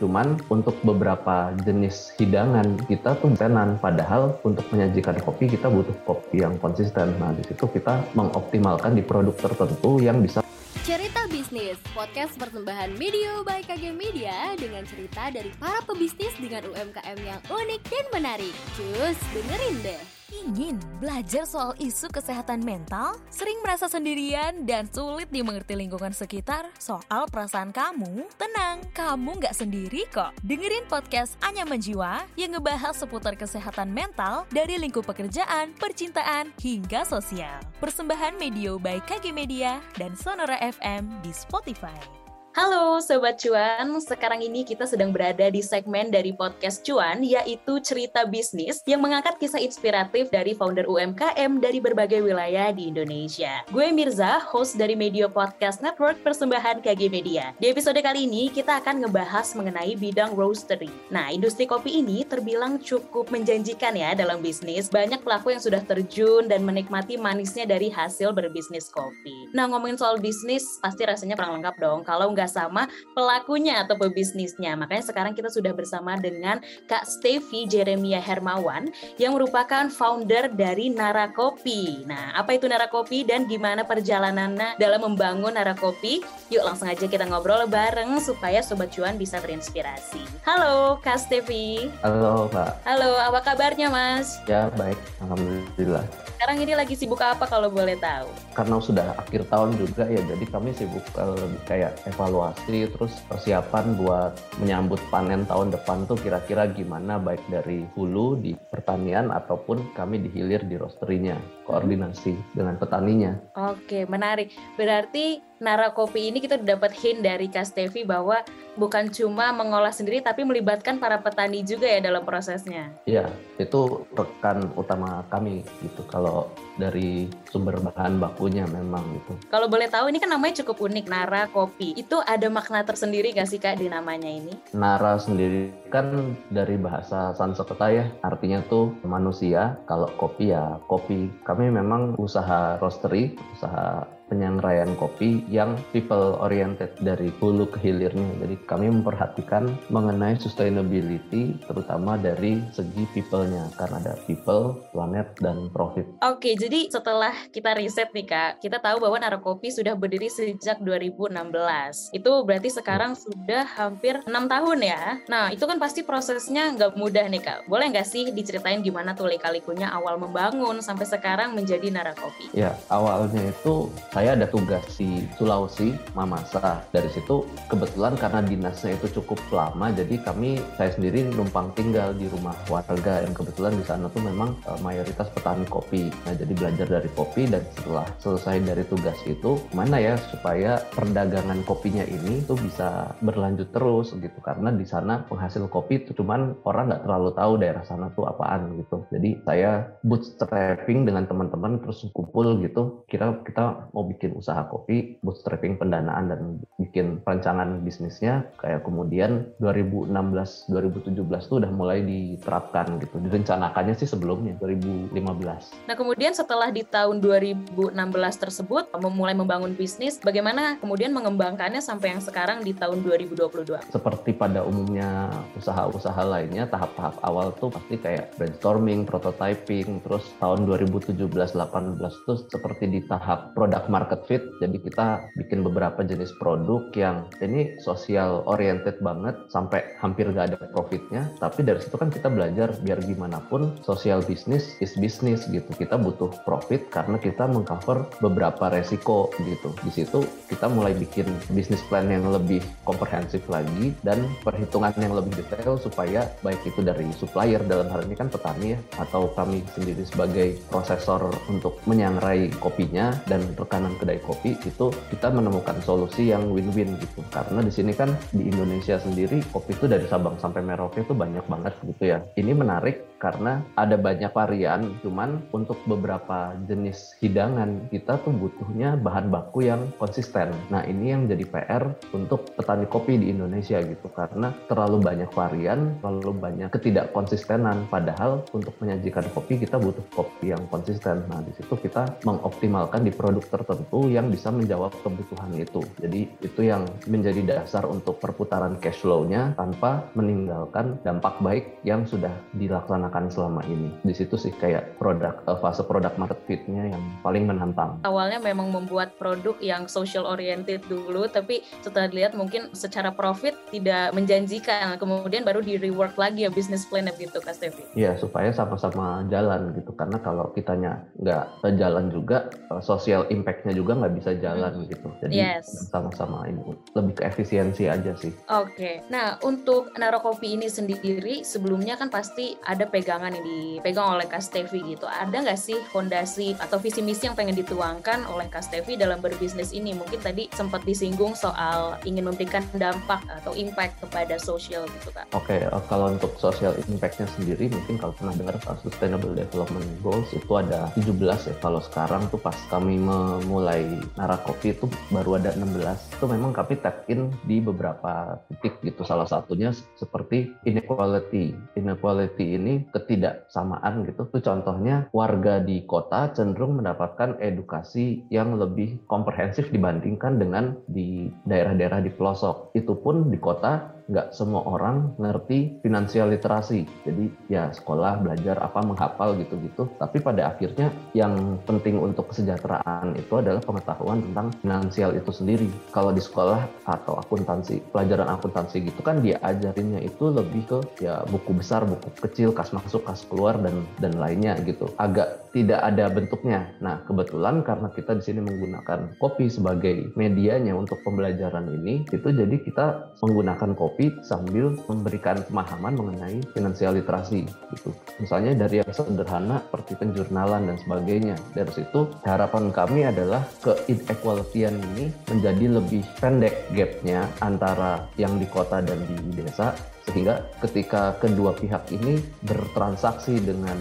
Cuman untuk beberapa jenis hidangan kita tuh tenan. Padahal untuk menyajikan kopi kita butuh kopi yang konsisten. Nah di situ kita mengoptimalkan di produk tertentu yang bisa Cerita Bisnis, podcast persembahan Media by KG Media dengan cerita dari para pebisnis dengan UMKM yang unik dan menarik. Cus, dengerin deh. Ingin belajar soal isu kesehatan mental? Sering merasa sendirian dan sulit dimengerti lingkungan sekitar? Soal perasaan kamu? Tenang, kamu nggak sendiri kok. Dengerin podcast Anya Menjiwa yang ngebahas seputar kesehatan mental dari lingkup pekerjaan, percintaan, hingga sosial. Persembahan Medio by KG Media dan Sonora FM di Spotify. Halo Sobat Cuan, sekarang ini kita sedang berada di segmen dari podcast Cuan yaitu cerita bisnis yang mengangkat kisah inspiratif dari founder UMKM dari berbagai wilayah di Indonesia. Gue Mirza, host dari Media Podcast Network persembahan KG Media. Di episode kali ini kita akan ngebahas mengenai bidang roastery. Nah, industri kopi ini terbilang cukup menjanjikan ya dalam bisnis. Banyak pelaku yang sudah terjun dan menikmati manisnya dari hasil berbisnis kopi. Nah, ngomongin soal bisnis, pasti rasanya kurang lengkap dong kalau nggak sama pelakunya atau pebisnisnya. Makanya sekarang kita sudah bersama dengan Kak Stevi Jeremia Hermawan yang merupakan founder dari Nara Kopi. Nah, apa itu Nara Kopi dan gimana perjalanannya dalam membangun Nara Kopi? Yuk langsung aja kita ngobrol bareng supaya Sobat Cuan bisa terinspirasi. Halo Kak Stevi. Halo Pak. Halo, apa kabarnya Mas? Ya baik, Alhamdulillah. Sekarang ini lagi sibuk apa kalau boleh tahu? Karena sudah akhir tahun juga ya, jadi kami sibuk uh, kayak evaluasi, terus persiapan buat menyambut panen tahun depan tuh kira-kira gimana baik dari hulu di pertanian ataupun kami di hilir di roasterinya, koordinasi dengan petaninya. Oke, menarik. Berarti Nara Kopi ini kita dapat hint dari Kastevi bahwa bukan cuma mengolah sendiri tapi melibatkan para petani juga ya dalam prosesnya. Iya, itu rekan utama kami gitu. Kalau dari sumber bahan bakunya memang gitu. Kalau boleh tahu ini kan namanya cukup unik Nara Kopi. Itu ada makna tersendiri gak sih Kak di namanya ini? Nara sendiri kan dari bahasa Sanskerta ya, artinya tuh manusia. Kalau kopi ya kopi. Kami memang usaha roastery, usaha penyangraian kopi yang people oriented dari hulu ke hilirnya. Jadi kami memperhatikan mengenai sustainability terutama dari segi people-nya karena ada people, planet dan profit. Oke, jadi setelah kita riset nih Kak, kita tahu bahwa Narakopi sudah berdiri sejak 2016. Itu berarti sekarang hmm. sudah hampir enam tahun ya. Nah, itu kan pasti prosesnya nggak mudah nih Kak. Boleh nggak sih diceritain gimana tuh lika-likunya awal membangun sampai sekarang menjadi Narakopi? Ya, awalnya itu saya ada tugas di Sulawesi, Mamasa. Dari situ kebetulan karena dinasnya itu cukup lama, jadi kami saya sendiri numpang tinggal di rumah warga yang kebetulan di sana tuh memang uh, mayoritas petani kopi. Nah jadi belajar dari kopi dan setelah selesai dari tugas itu, mana ya supaya perdagangan kopinya ini tuh bisa berlanjut terus gitu karena di sana penghasil kopi itu cuman orang nggak terlalu tahu daerah sana tuh apaan gitu. Jadi saya bootstrapping dengan teman-teman terus kumpul gitu. Kira kita mau bikin usaha kopi, bootstrapping pendanaan dan bikin perancangan bisnisnya kayak kemudian 2016 2017 tuh udah mulai diterapkan gitu. Direncanakannya sih sebelumnya 2015. Nah, kemudian setelah di tahun 2016 tersebut memulai membangun bisnis, bagaimana kemudian mengembangkannya sampai yang sekarang di tahun 2022? Seperti pada umumnya usaha-usaha lainnya, tahap-tahap awal tuh pasti kayak brainstorming, prototyping, terus tahun 2017-18 tuh seperti di tahap product market fit. Jadi kita bikin beberapa jenis produk yang ini sosial oriented banget sampai hampir gak ada profitnya. Tapi dari situ kan kita belajar biar gimana pun sosial bisnis is bisnis gitu. Kita butuh profit karena kita mengcover beberapa resiko gitu. Di situ kita mulai bikin bisnis plan yang lebih komprehensif lagi dan perhitungan yang lebih detail supaya baik itu dari supplier dalam hal ini kan petani ya atau kami sendiri sebagai prosesor untuk menyangrai kopinya dan rekanan kedai kopi itu kita menemukan solusi yang win-win gitu. Karena di sini kan di Indonesia sendiri kopi itu dari Sabang sampai Merauke itu banyak banget gitu ya. Ini menarik karena ada banyak varian cuman untuk beberapa jenis hidangan kita tuh butuhnya bahan baku yang konsisten. Nah ini yang jadi PR untuk petani kopi di Indonesia gitu. Karena terlalu banyak varian terlalu banyak ketidakkonsistenan. Padahal untuk menyajikan kopi kita butuh kopi yang konsisten. Nah di situ kita mengoptimalkan di produk tertentu yang bisa menjawab kebutuhan itu. Jadi itu yang menjadi dasar untuk perputaran cash flow-nya tanpa meninggalkan dampak baik yang sudah dilaksanakan selama ini. Di situ sih kayak produk eh, fase produk market fit-nya yang paling menantang. Awalnya memang membuat produk yang social oriented dulu, tapi setelah dilihat mungkin secara profit tidak menjanjikan. Kemudian baru di rework lagi ya bisnis plan gitu Kak Stevi. Iya, supaya sama-sama jalan gitu. Karena kalau kitanya nggak jalan juga, eh, social impact-nya juga nggak bisa jalan hmm. gitu. Jadi yes. sama-sama ini lebih ke efisiensi aja sih. Oke. Okay. Nah, untuk Naro Kopi ini sendiri sebelumnya kan pasti ada pegangan yang dipegang oleh Kak Stevi gitu. Ada nggak sih fondasi atau visi misi yang pengen dituangkan oleh Kak Stevi dalam berbisnis ini? Mungkin tadi sempat disinggung soal ingin memberikan dampak atau impact kepada sosial gitu Kak. Oke, okay, eh, kalau untuk social impact-nya sendiri mungkin kalau pernah dengar Sustainable Development Goals itu ada 17 ya. Kalau sekarang tuh pas kami memulai Nara Kopi itu baru ada 16. Itu memang kami tap in di beberapa titik gitu. Salah satunya seperti inequality. Inequality ini ketidaksamaan gitu. Itu contohnya warga di kota cenderung mendapatkan edukasi yang lebih komprehensif dibandingkan dengan di daerah-daerah di pelosok. Itu pun di kota nggak semua orang ngerti finansial literasi. Jadi ya sekolah belajar apa menghafal gitu-gitu. Tapi pada akhirnya yang penting untuk kesejahteraan itu adalah pengetahuan tentang finansial itu sendiri. Kalau di sekolah atau akuntansi, pelajaran akuntansi gitu kan dia ajarinnya itu lebih ke ya buku besar, buku kecil, kas masuk, kas keluar dan dan lainnya gitu. Agak tidak ada bentuknya. Nah, kebetulan karena kita di sini menggunakan kopi sebagai medianya untuk pembelajaran ini, itu jadi kita menggunakan kopi kopi sambil memberikan pemahaman mengenai finansial literasi gitu. Misalnya dari yang sederhana seperti penjurnalan dan sebagainya. Dari situ harapan kami adalah ke inequalityan ini menjadi lebih pendek gapnya antara yang di kota dan di desa sehingga ketika kedua pihak ini bertransaksi dengan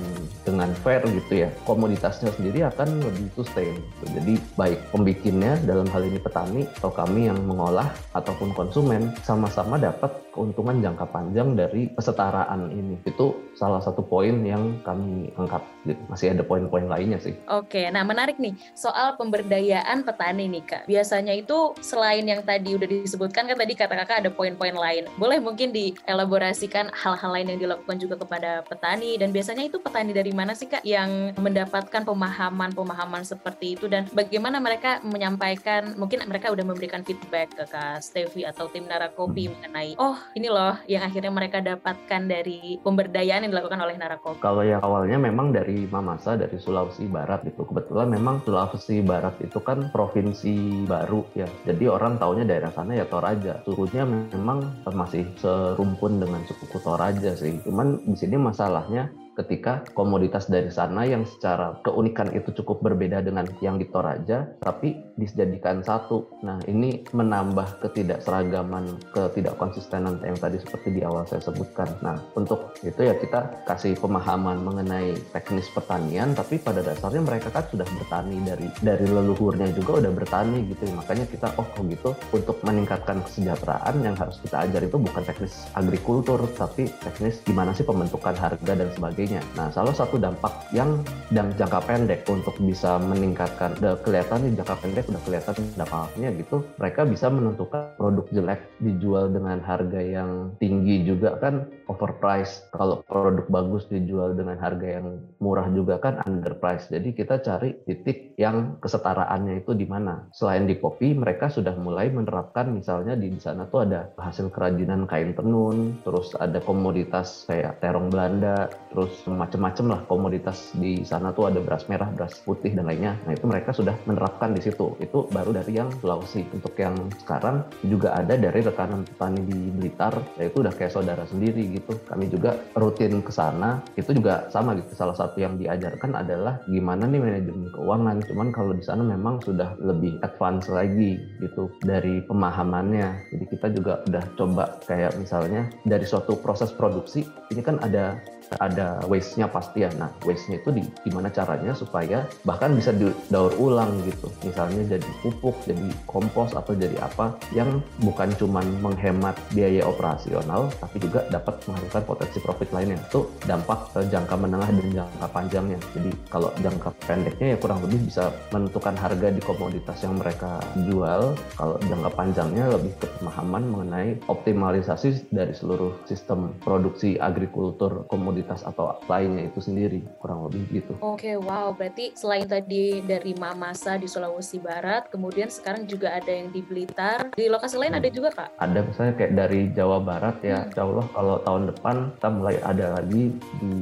dengan fair gitu ya komoditasnya sendiri akan lebih sustain gitu. jadi baik pembikinnya dalam hal ini petani atau kami yang mengolah ataupun konsumen sama-sama dapat keuntungan jangka panjang dari kesetaraan ini. Itu salah satu poin yang kami angkat gitu. masih ada poin-poin lainnya sih. Oke nah menarik nih soal pemberdayaan petani nih kak. Biasanya itu selain yang tadi udah disebutkan kan tadi kata kakak ada poin-poin lain. Boleh mungkin di elaborasikan hal-hal lain yang dilakukan juga kepada petani? Dan biasanya itu petani dari mana sih Kak yang mendapatkan pemahaman-pemahaman seperti itu? Dan bagaimana mereka menyampaikan mungkin mereka udah memberikan feedback ke Kak Stevi atau tim Narakopi mengenai oh ini loh yang akhirnya mereka dapatkan dari pemberdayaan yang dilakukan oleh Narakopi. Kalau yang awalnya memang dari Mamasa dari Sulawesi Barat itu kebetulan memang Sulawesi Barat itu kan provinsi baru ya jadi orang taunya daerah sana ya Toraja suhunya memang masih serumput pun dengan suku Toraja sih. Cuman di sini masalahnya ketika komoditas dari sana yang secara keunikan itu cukup berbeda dengan yang di Toraja, tapi dijadikan satu. Nah, ini menambah ketidakseragaman, ketidakkonsistenan yang tadi seperti di awal saya sebutkan. Nah, untuk itu ya kita kasih pemahaman mengenai teknis pertanian, tapi pada dasarnya mereka kan sudah bertani dari dari leluhurnya juga udah bertani gitu. Makanya kita oh gitu untuk meningkatkan kesejahteraan yang harus kita ajar itu bukan teknis agrikultur, tapi teknis gimana sih pembentukan harga dan sebagainya sebagainya. Nah, salah satu dampak yang dan jangka pendek untuk bisa meningkatkan, udah kelihatan nih jangka pendek udah kelihatan dampaknya gitu, mereka bisa menentukan produk jelek dijual dengan harga yang tinggi juga kan overpriced. Kalau produk bagus dijual dengan harga yang murah juga kan underpriced. Jadi kita cari titik yang kesetaraannya itu di mana. Selain di kopi, mereka sudah mulai menerapkan misalnya di sana tuh ada hasil kerajinan kain tenun, terus ada komoditas kayak terong Belanda, terus macam-macam lah komoditas di sana tuh ada beras merah, beras putih dan lainnya. Nah itu mereka sudah menerapkan di situ. Itu baru dari yang Sulawesi. Untuk yang sekarang juga ada dari rekanan petani di Blitar, yaitu udah kayak saudara sendiri gitu. Kami juga rutin ke sana. Itu juga sama gitu. Salah satu yang diajarkan adalah gimana nih manajemen keuangan. Cuman kalau di sana memang sudah lebih advance lagi gitu dari pemahamannya. Jadi kita juga udah coba kayak misalnya dari suatu proses produksi ini kan ada ada waste-nya pasti ya. Nah, waste-nya itu di, gimana caranya supaya bahkan bisa didaur ulang gitu. Misalnya jadi pupuk, jadi kompos atau jadi apa yang bukan cuma menghemat biaya operasional, tapi juga dapat menghasilkan potensi profit lainnya. Itu dampak jangka menengah dan jangka panjangnya. Jadi kalau jangka pendeknya ya kurang lebih bisa menentukan harga di komoditas yang mereka jual. Kalau jangka panjangnya lebih ke pemahaman mengenai optimalisasi dari seluruh sistem produksi agrikultur komoditas atau lainnya itu sendiri kurang lebih gitu. Oke, wow. Berarti selain tadi dari Mamasa di Sulawesi Barat, kemudian sekarang juga ada yang di Blitar. Di lokasi lain hmm. ada juga kak? Ada misalnya kayak dari Jawa Barat ya. Hmm. Insya Allah kalau tahun depan kita mulai ada lagi di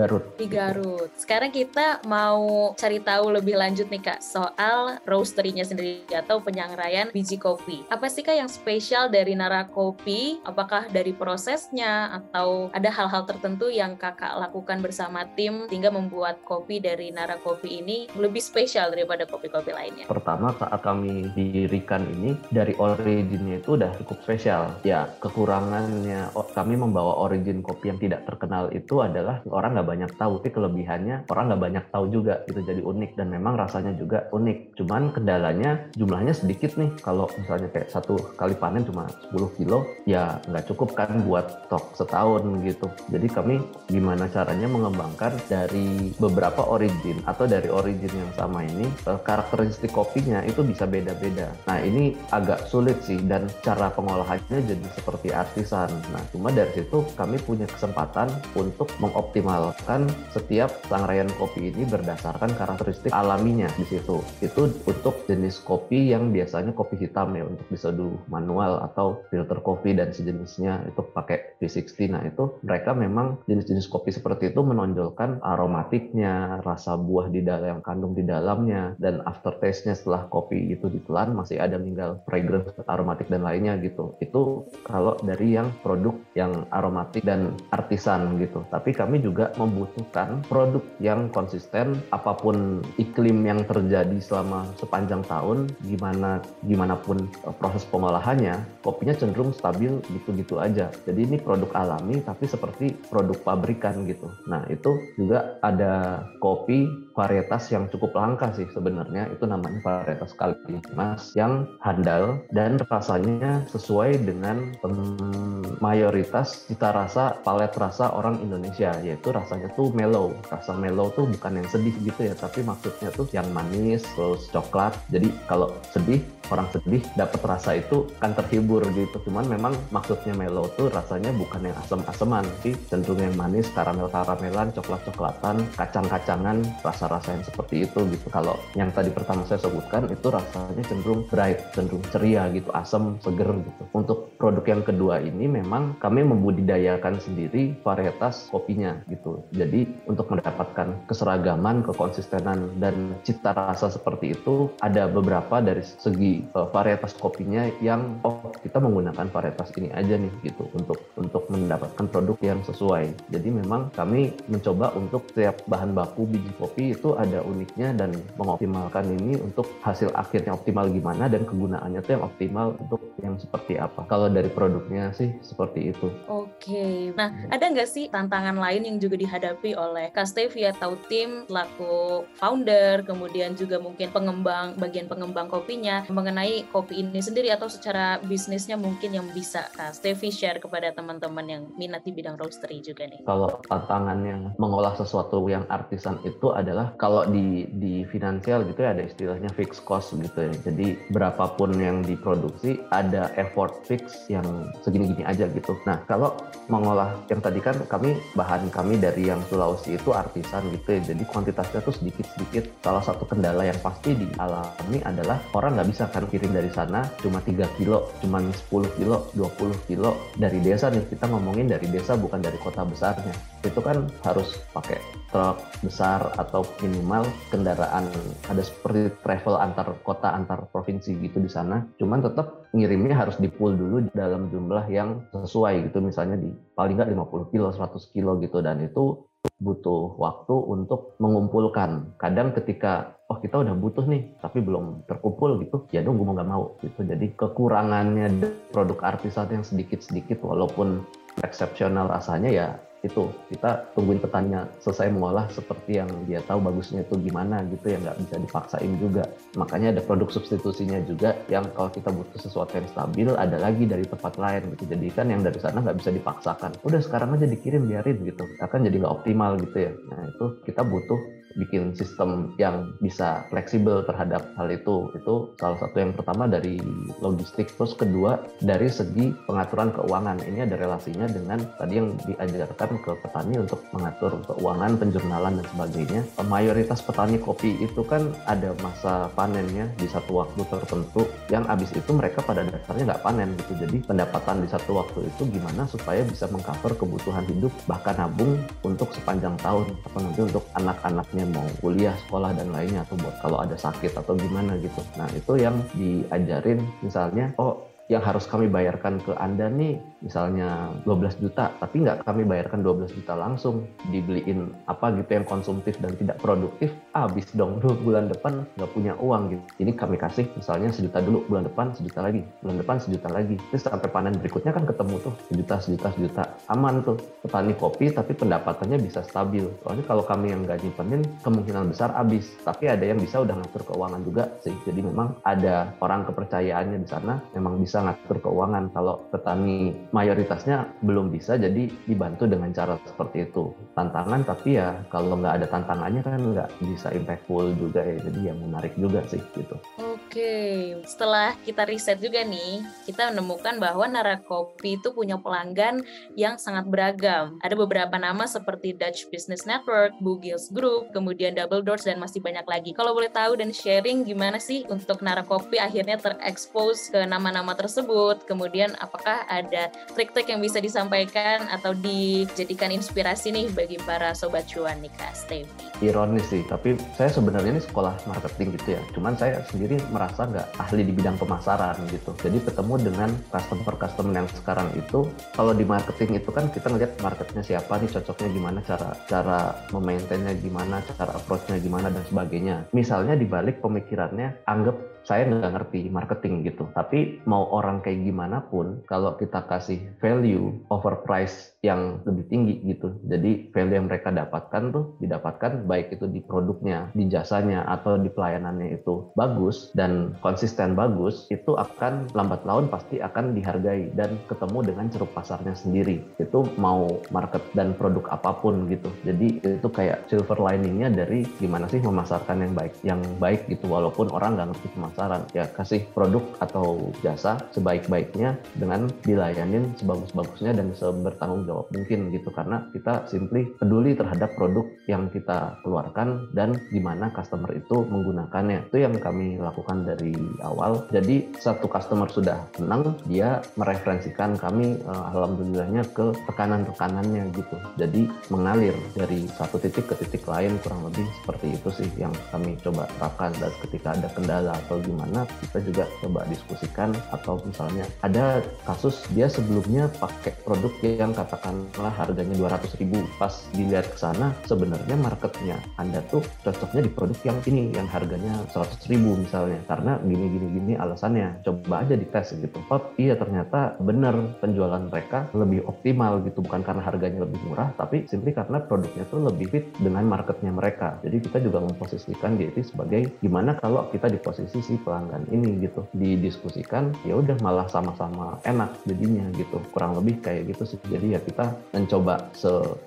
Garut. Di Garut. Sekarang kita mau cari tahu lebih lanjut nih kak soal roastery-nya sendiri atau penyangraian biji kopi. Apa sih kak yang spesial dari Nara Kopi? Apakah dari prosesnya atau ada hal-hal tertentu yang kakak lakukan bersama tim sehingga membuat kopi dari Nara Kopi ini lebih spesial daripada kopi-kopi lainnya? Pertama saat kami dirikan ini dari originnya itu udah cukup spesial. Ya kekurangannya kami membawa origin kopi yang tidak terkenal itu adalah orang nggak banyak tahu. Tapi kelebihannya orang nggak banyak tahu juga. Itu jadi unik dan memang rasanya juga unik. Cuman kendalanya jumlahnya sedikit nih. Kalau misalnya kayak satu kali panen cuma 10 kilo, ya nggak cukup kan buat stok setahun gitu. Jadi kami gimana caranya mengembangkan dari beberapa origin atau dari origin yang sama ini eh, karakteristik kopinya itu bisa beda-beda. Nah ini agak sulit sih dan cara pengolahannya jadi seperti artisan. Nah cuma dari situ kami punya kesempatan untuk mengoptimalkan setiap sangrai kopi ini berdasarkan karakteristik alaminya di situ. Itu untuk jenis kopi yang biasanya kopi hitam ya untuk diseduh manual atau filter kopi dan sejenisnya itu pakai V60. Nah itu mereka memang jenis-jenis kopi seperti itu menonjolkan aromatiknya, rasa buah di dalam yang kandung di dalamnya dan aftertaste-nya setelah kopi itu ditelan masih ada tinggal fragrance aromatik dan lainnya gitu. Itu kalau dari yang produk yang aromatik dan artisan gitu. Tapi kami juga membutuhkan produk yang konsisten apa pun iklim yang terjadi selama sepanjang tahun gimana gimana pun eh, proses pengolahannya kopinya cenderung stabil gitu-gitu aja. Jadi ini produk alami tapi seperti produk pabrikan gitu. Nah itu juga ada kopi varietas yang cukup langka sih sebenarnya. Itu namanya varietas Kalimas yang handal dan rasanya sesuai dengan mayoritas cita rasa palet rasa orang Indonesia yaitu rasanya tuh mellow. Rasa mellow tuh bukan yang sedih gitu ya tapi maksudnya tuh yang manis terus coklat. Jadi kalau sedih orang sedih dapat rasa itu kan terhibur gitu. Cuman memang maksudnya mellow tuh rasanya bukan yang asam-asaman. Tapi cenderung yang manis karamel-karamelan coklat-coklatan kacang-kacangan rasa rasa yang seperti itu gitu. Kalau yang tadi pertama saya sebutkan itu rasanya cenderung bright, cenderung ceria gitu, asam, seger gitu. Untuk produk yang kedua ini memang kami membudidayakan sendiri varietas kopinya gitu. Jadi untuk mendapatkan keseragaman, kekonsistenan dan cita rasa seperti itu ada beberapa dari segi uh, varietas kopinya yang oh kita menggunakan varietas ini aja nih gitu untuk untuk mendapatkan produk yang sesuai. Jadi memang kami mencoba untuk setiap bahan baku biji kopi itu ada uniknya dan mengoptimalkan ini untuk hasil akhirnya optimal gimana dan kegunaannya tuh yang optimal untuk yang seperti apa. Kalau dari produknya sih seperti itu. Oke, nah ada nggak sih tantangan lain yang juga dihadapi oleh Kastevi atau tim selaku founder, kemudian juga mungkin pengembang, bagian pengembang kopinya mengenai kopi ini sendiri atau secara bisnisnya mungkin yang bisa Kastevi share kepada teman-teman yang minat di bidang roastery juga nih? Kalau tantangannya mengolah sesuatu yang artisan itu adalah kalau di di finansial gitu ya ada istilahnya fixed cost gitu ya. Jadi berapapun yang diproduksi ada effort fix yang segini-gini aja gitu. Nah, kalau mengolah yang tadi kan kami bahan kami dari yang Sulawesi itu artisan gitu ya. Jadi kuantitasnya tuh sedikit-sedikit. Salah satu kendala yang pasti dialami adalah orang nggak bisa kan kirim dari sana cuma 3 kilo, cuma 10 kilo, 20 kilo dari desa nih. Kita ngomongin dari desa bukan dari kota besarnya. Itu kan harus pakai truk besar atau minimal kendaraan ada seperti travel antar kota antar provinsi gitu di sana. Cuman tetap ngirimnya harus di pool dulu dalam jumlah yang sesuai gitu. Misalnya di paling nggak 50 kilo 100 kilo gitu. Dan itu butuh waktu untuk mengumpulkan. Kadang ketika oh kita udah butuh nih tapi belum terkumpul gitu ya dong gue mau nggak mau gitu. Jadi kekurangannya produk artisan yang sedikit sedikit walaupun eksepsional rasanya ya itu kita tungguin petaninya selesai mengolah seperti yang dia tahu bagusnya itu gimana gitu ya nggak bisa dipaksain juga. Makanya ada produk substitusinya juga yang kalau kita butuh sesuatu yang stabil ada lagi dari tempat lain gitu. Jadi kan yang dari sana nggak bisa dipaksakan. Udah sekarang aja dikirim biarin gitu. Akan jadi nggak optimal gitu ya. Nah itu kita butuh bikin sistem yang bisa fleksibel terhadap hal itu. Itu salah satu yang pertama dari logistik. Terus kedua dari segi pengaturan keuangan. Ini ada relasinya dengan tadi yang diajarkan ke petani untuk mengatur keuangan, penjurnalan dan sebagainya. Mayoritas petani kopi itu kan ada masa panennya di satu waktu tertentu yang abis itu mereka pada dasarnya nggak panen gitu. Jadi pendapatan di satu waktu itu gimana supaya bisa mengcover kebutuhan hidup bahkan nabung untuk sepanjang tahun nanti untuk anak-anaknya mau kuliah, sekolah dan lainnya atau buat kalau ada sakit atau gimana gitu. Nah itu yang diajarin misalnya, oh yang harus kami bayarkan ke Anda nih misalnya 12 juta, tapi nggak kami bayarkan 12 juta langsung, dibeliin apa gitu yang konsumtif dan tidak produktif, habis dong dulu bulan depan nggak punya uang gitu. Ini kami kasih misalnya sejuta dulu, bulan depan sejuta lagi, bulan depan sejuta lagi. Terus sampai panen berikutnya kan ketemu tuh sejuta, sejuta, sejuta. Aman tuh petani kopi tapi pendapatannya bisa stabil. Soalnya kalau kami yang nggak nyimpenin kemungkinan besar habis. Tapi ada yang bisa udah ngatur keuangan juga sih. Jadi memang ada orang kepercayaannya di sana memang bisa ngatur keuangan. Kalau petani mayoritasnya belum bisa, jadi dibantu dengan cara seperti itu. Tantangan, tapi ya kalau nggak ada tantangannya kan nggak bisa impactful juga ya. Jadi yang menarik juga sih gitu. Oke, setelah kita riset juga nih, kita menemukan bahwa Narakopi itu punya pelanggan yang sangat beragam. Ada beberapa nama seperti Dutch Business Network, Bugils Group, kemudian Double Doors, dan masih banyak lagi. Kalau boleh tahu dan sharing gimana sih untuk Narakopi akhirnya terekspos ke nama-nama tersebut, kemudian apakah ada trik-trik yang bisa disampaikan atau dijadikan inspirasi nih bagi para Sobat Cuan nih Kak Stevi? Ironis sih, tapi saya sebenarnya ini sekolah marketing gitu ya. Cuman saya sendiri merasa nggak ahli di bidang pemasaran gitu. Jadi ketemu dengan customer-customer yang sekarang itu, kalau di marketing itu kan kita ngeliat marketnya siapa nih, cocoknya gimana, cara cara memaintainnya gimana, cara approach-nya gimana dan sebagainya. Misalnya di balik pemikirannya, anggap saya nggak ngerti marketing gitu. Tapi mau orang kayak gimana pun, kalau kita kasih value over price yang lebih tinggi gitu. Jadi value yang mereka dapatkan tuh didapatkan baik itu di produknya, di jasanya, atau di pelayanannya itu bagus dan konsisten bagus, itu akan lambat laun pasti akan dihargai dan ketemu dengan ceruk pasarnya sendiri. Itu mau market dan produk apa pun gitu. Jadi itu kayak silver liningnya dari gimana sih memasarkan yang baik, yang baik gitu walaupun orang nggak ngerti pemasaran. Ya kasih produk atau jasa sebaik-baiknya dengan dilayanin sebagus-bagusnya dan sebertanggung jawab mungkin gitu karena kita simply peduli terhadap produk yang kita keluarkan dan gimana customer itu menggunakannya. Itu yang kami lakukan dari awal. Jadi satu customer sudah senang, dia mereferensikan kami uh, alhamdulillahnya ke tekanan-tekanannya gitu. Jadi mengalir dari satu titik ke titik lain kurang lebih seperti itu sih yang kami coba terapkan dan ketika ada kendala atau gimana kita juga coba diskusikan atau misalnya ada kasus dia sebelumnya pakai produk yang katakanlah harganya 200 ribu pas dilihat ke sana sebenarnya marketnya Anda tuh cocoknya di produk yang ini yang harganya 100 ribu misalnya. Karena gini gini gini alasannya coba aja dites gitu. Oh iya ternyata benar penjualan mereka lebih optimal gitu. Bukan karena harganya lebih murah tapi simply karena produknya tuh lebih fit dengan marketnya mereka. Jadi kita juga memposisikan DT sebagai gimana kalau kita di posisi si pelanggan ini gitu didiskusikan ya udah malah sama-sama enak jadinya gitu kurang lebih kayak gitu sih jadi ya kita mencoba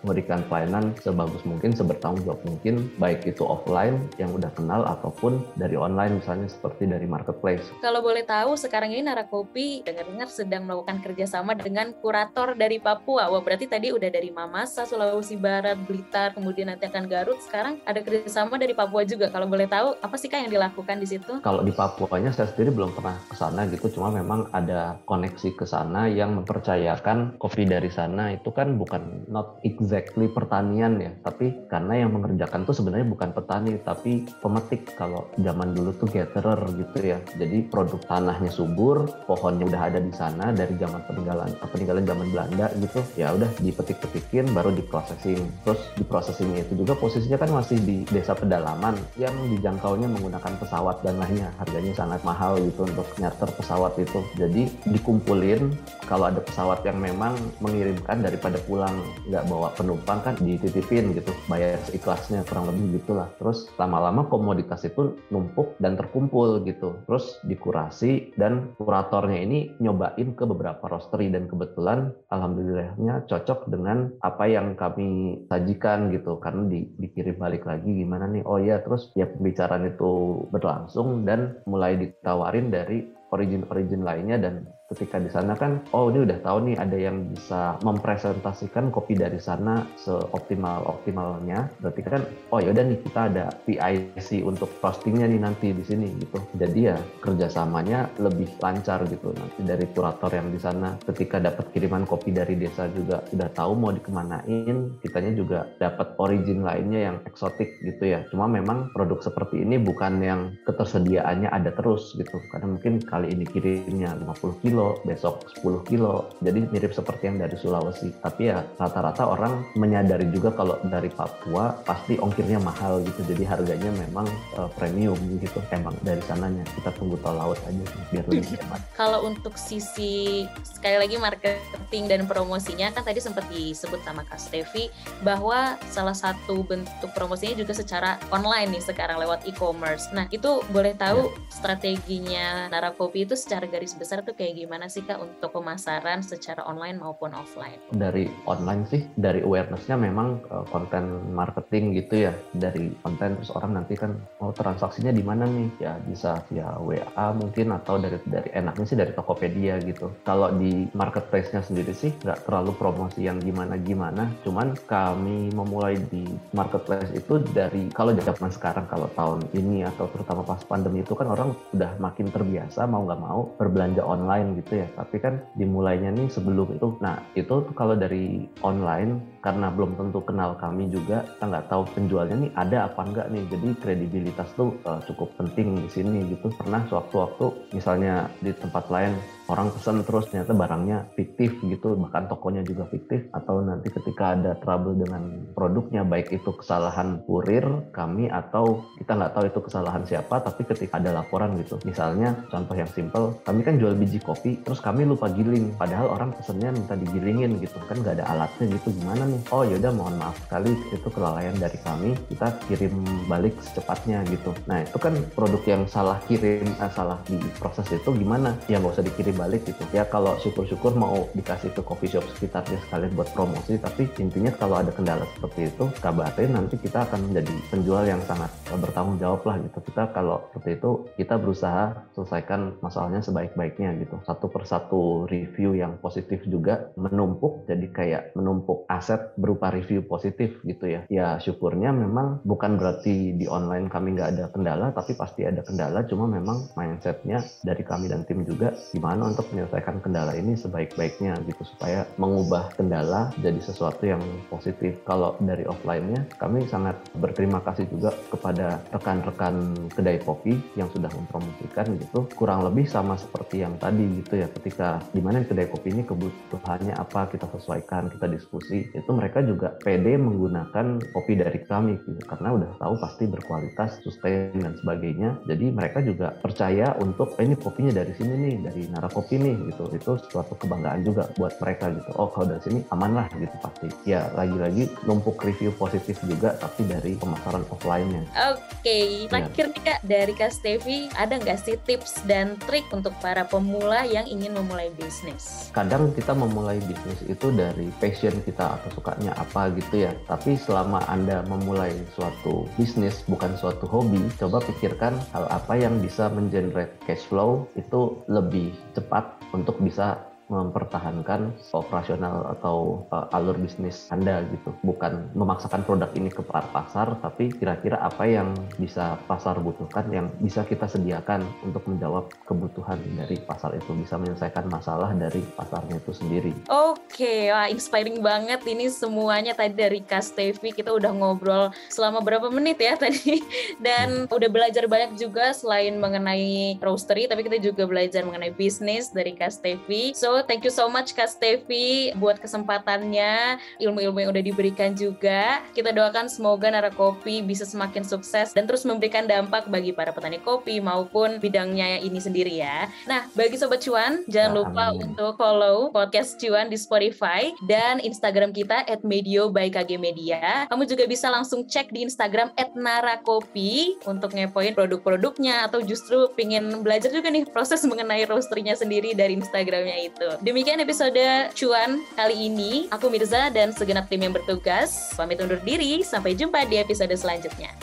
memberikan pelayanan sebagus mungkin sebertanggung jawab mungkin baik itu offline yang udah kenal ataupun dari online misalnya seperti dari marketplace Kalau boleh tahu, sekarang ini Narakopi dengar-dengar sedang melakukan kerjasama dengan kurator dari Papua. Wah, berarti tadi udah dari Mamasa, Sulawesi Barat, Blitar, kemudian nanti akan Garut. Sekarang ada kerjasama dari Papua juga. Kalau boleh tahu, apa sih Kak yang dilakukan di situ? kalau di Papuanya saya sendiri belum pernah ke sana gitu. Cuma memang ada koneksi ke sana yang mempercayakan kopi dari sana. Itu kan bukan not exactly pertanian ya. Tapi karena yang mengerjakan tuh sebenarnya bukan petani tapi pemetik. Kalau zaman dulu tuh gatherer gitu ya. Jadi produk tanahnya subur pohonnya udah ada di sana dari zaman peninggalan peninggalan zaman Belanda gitu. Ya udah dipetik-petikin baru diprosesing. Terus diprosesingnya itu juga posisinya kan masih di desa pedalaman yang dijangkaunya menggunakan pesawat dan lainnya harganya sangat mahal gitu untuk nyarter pesawat itu. Jadi dikumpulin kalau ada pesawat yang memang mengirimkan daripada pulang nggak bawa penumpang kan dititipin gitu, bayar seikhlasnya kurang lebih gitulah. Terus lama-lama komoditas itu numpuk dan terkumpul gitu. Terus dikurasi dan kuratornya ini nyobain ke beberapa roastery dan kebetulan alhamdulillahnya cocok dengan apa yang kami sajikan gitu karena di, dikirim balik lagi gimana nih oh ya terus ya pembicaraan itu berlangsung dan mulai ditawarin dari origin-origin lainnya dan ketika di sana kan oh ini udah tahu nih ada yang bisa mempresentasikan kopi dari sana seoptimal optimalnya. Berarti kan oh ya udah nih kita ada PIC untuk roastingnya nih nanti di sini gitu. Jadi ya kerjasamanya lebih lancar gitu nanti dari kurator yang di sana. Ketika dapat kiriman kopi dari desa juga udah tahu mau dikemanain kitanya juga dapat origin lainnya yang eksotik gitu ya. Cuma memang produk seperti ini bukan yang ketersediaannya ada terus gitu. Karena mungkin kali ini kirimnya 50 kilo kilo, besok 10 kilo. Jadi mirip seperti yang dari Sulawesi. Tapi ya rata-rata orang menyadari juga kalau dari Papua pasti ongkirnya mahal gitu. Jadi harganya memang uh, premium gitu. Emang dari sananya. Kita tunggu tol laut aja biar lebih hemat. Kalau untuk sisi sekali lagi marketing dan promosinya kan tadi sempat disebut sama Kak Stevi bahwa salah satu bentuk promosinya juga secara online nih sekarang lewat e-commerce. Nah, itu boleh tahu ya. strateginya Narakopi itu secara garis besar tuh kayak gimana? Gimana sih Kak untuk pemasaran secara online maupun offline? Dari online sih, dari awarenessnya memang uh, konten marketing gitu ya. Dari konten terus orang nanti kan mau oh, transaksinya di mana nih? Ya bisa via WA mungkin atau dari dari enaknya sih dari Tokopedia gitu. Kalau di marketplace-nya sendiri sih nggak terlalu promosi yang gimana-gimana. Cuman kami memulai di marketplace itu dari kalau zaman sekarang kalau tahun ini atau terutama pas pandemi itu kan orang udah makin terbiasa mau nggak mau berbelanja online gitu ya. Tapi kan dimulainya nih sebelum itu. Nah itu kalau dari online karena belum tentu kenal kami juga kita nggak tahu penjualnya nih ada apa enggak nih. Jadi kredibilitas tuh uh, cukup penting di sini gitu. Pernah sewaktu-waktu misalnya di tempat lain orang pesan terus ternyata barangnya fiktif gitu bahkan tokonya juga fiktif atau nanti ketika ada trouble dengan produknya baik itu kesalahan kurir kami atau kita nggak tahu itu kesalahan siapa tapi ketika ada laporan gitu. Misalnya contoh yang simple kami kan jual biji kopi terus kami lupa giling. Padahal orang pesennya minta digilingin gitu. Kan nggak ada alatnya gitu gimana nih oh yaudah mohon maaf sekali. Itu kelalaian dari kami. Kita kirim balik secepatnya gitu. Nah itu kan produk yang salah kirim eh, salah di proses itu gimana? Ya nggak usah dikirim balik gitu. Ya kalau syukur-syukur mau dikasih ke coffee shop sekitarnya sekalian buat promosi tapi intinya kalau ada kendala seperti itu kabarin nanti kita akan menjadi penjual yang sangat bertanggung jawab lah gitu. Kita kalau seperti itu kita berusaha selesaikan masalahnya sebaik-baiknya gitu. Satu persatu review yang positif juga menumpuk jadi kayak menumpuk aset berupa review positif gitu ya ya syukurnya memang bukan berarti di online kami nggak ada kendala tapi pasti ada kendala cuma memang mindsetnya dari kami dan tim juga gimana untuk menyelesaikan kendala ini sebaik-baiknya gitu supaya mengubah kendala jadi sesuatu yang positif. Kalau dari offline-nya kami sangat berterima kasih juga kepada rekan-rekan kedai kopi yang sudah mempromosikan gitu. Kurang lebih sama seperti yang tadi gitu ya ketika di mana kedai kopi ini kebutuhannya apa kita sesuaikan, kita diskusi. Itu mereka juga pede menggunakan kopi dari kami gitu karena udah tahu pasti berkualitas, sustain dan sebagainya. Jadi mereka juga percaya untuk eh, ini kopinya dari sini nih, dari narap kopi nih gitu itu suatu kebanggaan juga buat mereka gitu oh kalau dari sini aman lah gitu pasti ya lagi-lagi numpuk review positif juga tapi dari pemasaran offline-nya oke okay. terakhir ya. nih kak dari kak Stevi ada nggak sih tips dan trik untuk para pemula yang ingin memulai bisnis kadang kita memulai bisnis itu dari passion kita atau sukanya apa gitu ya. Tapi selama anda memulai suatu bisnis bukan suatu hobi coba pikirkan hal apa yang bisa mengenerate cash flow itu lebih cepat untuk bisa mempertahankan operasional atau uh, alur bisnis Anda gitu. Bukan memaksakan produk ini ke pasar, tapi kira-kira apa yang bisa pasar butuhkan, yang bisa kita sediakan untuk menjawab kebutuhan dari pasar itu, bisa menyelesaikan masalah dari pasarnya itu sendiri. Oke, wah inspiring banget ini semuanya tadi dari Kas TV. Kita udah ngobrol selama berapa menit ya tadi, dan hmm. udah belajar banyak juga selain mengenai roastery, tapi kita juga belajar mengenai bisnis dari Kas TV. So So, thank you so much Kak Stevi buat kesempatannya, ilmu-ilmu yang udah diberikan juga. Kita doakan semoga Nara Kopi bisa semakin sukses dan terus memberikan dampak bagi para petani kopi maupun bidangnya ini sendiri ya. Nah, bagi Sobat Cuan, jangan lupa Amin. untuk follow podcast Cuan di Spotify dan Instagram kita at Medio by KG Media. Kamu juga bisa langsung cek di Instagram at Narakopi untuk ngepoin produk-produknya atau justru pingin belajar juga nih proses mengenai roasternya sendiri dari Instagramnya itu. Demikian episode Cuan kali ini. Aku Mirza dan segenap tim yang bertugas. Pamit undur diri. Sampai jumpa di episode selanjutnya.